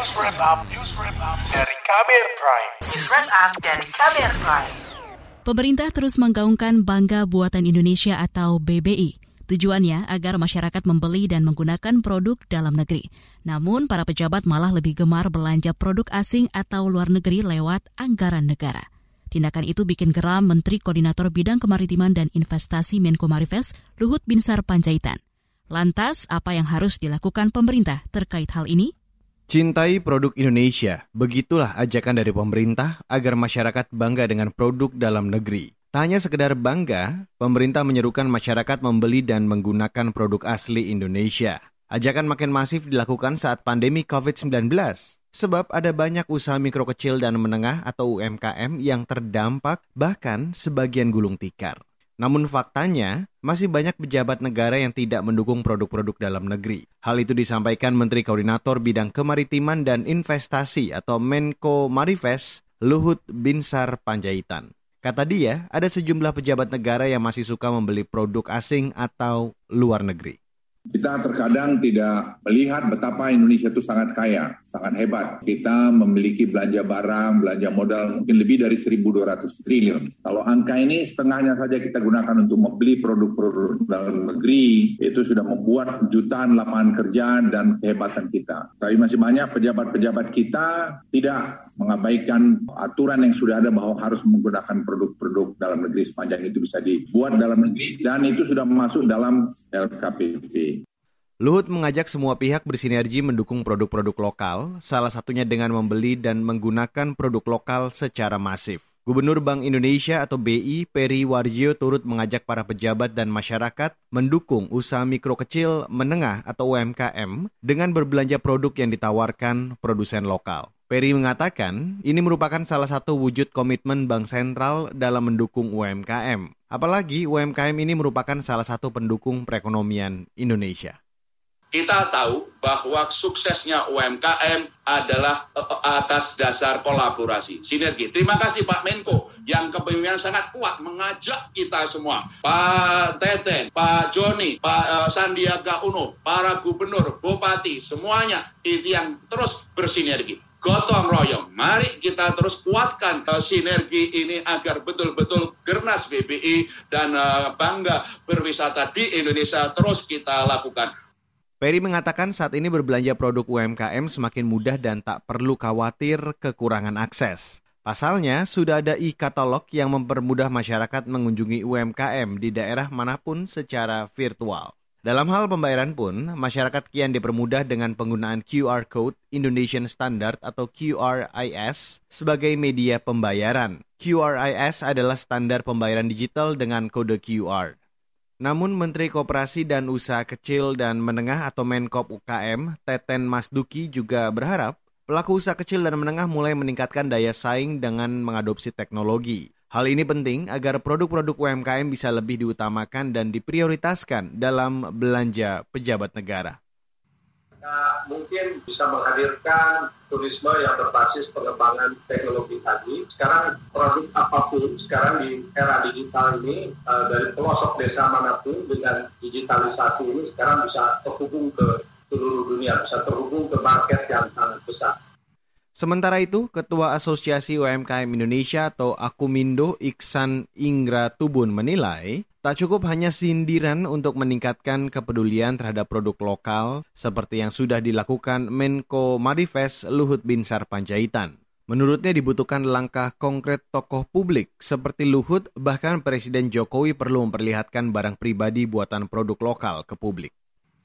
News Wrap Up, News Wrap Up dari Kamer Prime. News Wrap Up dari Kamer Prime. Pemerintah terus menggaungkan Bangga Buatan Indonesia atau BBI. Tujuannya agar masyarakat membeli dan menggunakan produk dalam negeri. Namun, para pejabat malah lebih gemar belanja produk asing atau luar negeri lewat anggaran negara. Tindakan itu bikin geram Menteri Koordinator Bidang Kemaritiman dan Investasi Menko Marifes, Luhut Binsar Panjaitan. Lantas, apa yang harus dilakukan pemerintah terkait hal ini? Cintai produk Indonesia, begitulah ajakan dari pemerintah agar masyarakat bangga dengan produk dalam negeri. Tak hanya sekedar bangga, pemerintah menyerukan masyarakat membeli dan menggunakan produk asli Indonesia. Ajakan makin masif dilakukan saat pandemi COVID-19, sebab ada banyak usaha mikro kecil dan menengah atau UMKM yang terdampak bahkan sebagian gulung tikar. Namun faktanya, masih banyak pejabat negara yang tidak mendukung produk-produk dalam negeri. Hal itu disampaikan Menteri Koordinator Bidang Kemaritiman dan Investasi atau Menko Marifes, Luhut Binsar Panjaitan. Kata dia, ada sejumlah pejabat negara yang masih suka membeli produk asing atau luar negeri. Kita terkadang tidak melihat betapa Indonesia itu sangat kaya, sangat hebat. Kita memiliki belanja barang, belanja modal mungkin lebih dari 1.200 triliun. Kalau angka ini setengahnya saja kita gunakan untuk membeli produk-produk dalam negeri, itu sudah membuat jutaan lapangan kerja dan kehebatan kita. Tapi masih banyak pejabat-pejabat kita tidak mengabaikan aturan yang sudah ada bahwa harus menggunakan produk-produk dalam negeri sepanjang itu bisa dibuat dalam negeri dan itu sudah masuk dalam LKPP. Luhut mengajak semua pihak bersinergi mendukung produk-produk lokal, salah satunya dengan membeli dan menggunakan produk lokal secara masif. Gubernur Bank Indonesia atau BI Peri Warjio turut mengajak para pejabat dan masyarakat mendukung usaha mikro kecil, menengah atau UMKM dengan berbelanja produk yang ditawarkan produsen lokal. Peri mengatakan ini merupakan salah satu wujud komitmen Bank Sentral dalam mendukung UMKM. Apalagi UMKM ini merupakan salah satu pendukung perekonomian Indonesia kita tahu bahwa suksesnya UMKM adalah eh, atas dasar kolaborasi, sinergi. Terima kasih Pak Menko yang kepemimpinan sangat kuat mengajak kita semua, Pak Teten, Pak Joni, Pak uh, Sandiaga Uno, para gubernur, bupati, semuanya itu yang terus bersinergi. Gotong royong, mari kita terus kuatkan sinergi ini agar betul-betul Gernas BBI dan bangga berwisata di Indonesia terus kita lakukan. Peri mengatakan saat ini berbelanja produk UMKM semakin mudah dan tak perlu khawatir kekurangan akses. Pasalnya, sudah ada e-katalog yang mempermudah masyarakat mengunjungi UMKM di daerah mana pun secara virtual. Dalam hal pembayaran pun, masyarakat kian dipermudah dengan penggunaan QR Code Indonesian Standard atau QRIS sebagai media pembayaran. QRIS adalah standar pembayaran digital dengan kode QR. Namun Menteri Koperasi dan Usaha Kecil dan Menengah atau Menkop UKM, Teten Masduki juga berharap pelaku usaha kecil dan menengah mulai meningkatkan daya saing dengan mengadopsi teknologi. Hal ini penting agar produk-produk UMKM bisa lebih diutamakan dan diprioritaskan dalam belanja pejabat negara kita mungkin bisa menghadirkan turisme yang berbasis pengembangan teknologi tadi. Sekarang ini uh, dari pelosok desa mana pun dengan digitalisasi ini sekarang bisa terhubung ke seluruh dunia, bisa terhubung ke market yang sangat besar. Sementara itu, Ketua Asosiasi UMKM Indonesia atau Akumindo Iksan Ingra Tubun menilai, Tak cukup hanya sindiran untuk meningkatkan kepedulian terhadap produk lokal seperti yang sudah dilakukan Menko Marifes Luhut Binsar Panjaitan. Menurutnya dibutuhkan langkah konkret tokoh publik seperti Luhut bahkan Presiden Jokowi perlu memperlihatkan barang pribadi buatan produk lokal ke publik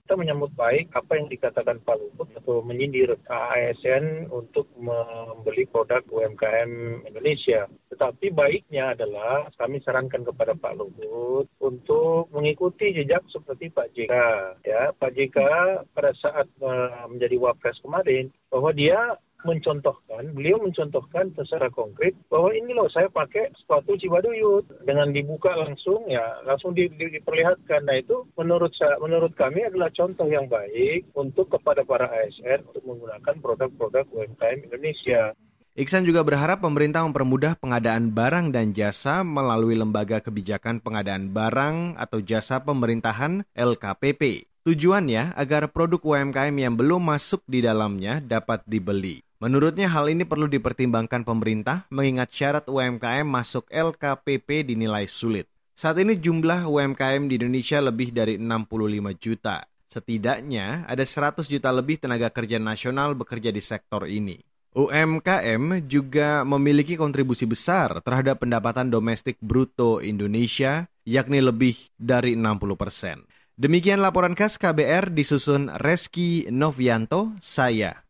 kita menyambut baik apa yang dikatakan Pak Luhut atau menyindir ASN untuk membeli produk UMKM Indonesia. Tetapi baiknya adalah kami sarankan kepada Pak Luhut untuk mengikuti jejak seperti Pak JK. Ya, Pak JK pada saat uh, menjadi wapres kemarin bahwa dia mencontohkan, beliau mencontohkan secara konkret bahwa ini loh saya pakai sepatu Cibaduyut dengan dibuka langsung ya langsung di, di, diperlihatkan. Nah itu menurut saya, menurut kami adalah contoh yang baik untuk kepada para ASN untuk menggunakan produk-produk UMKM Indonesia. Iksan juga berharap pemerintah mempermudah pengadaan barang dan jasa melalui Lembaga Kebijakan Pengadaan Barang atau Jasa Pemerintahan LKPP. Tujuannya agar produk UMKM yang belum masuk di dalamnya dapat dibeli. Menurutnya hal ini perlu dipertimbangkan pemerintah mengingat syarat UMKM masuk LKPP dinilai sulit. Saat ini jumlah UMKM di Indonesia lebih dari 65 juta. Setidaknya ada 100 juta lebih tenaga kerja nasional bekerja di sektor ini. UMKM juga memiliki kontribusi besar terhadap pendapatan domestik bruto Indonesia, yakni lebih dari 60 persen. Demikian laporan khas KBR disusun Reski Novianto, saya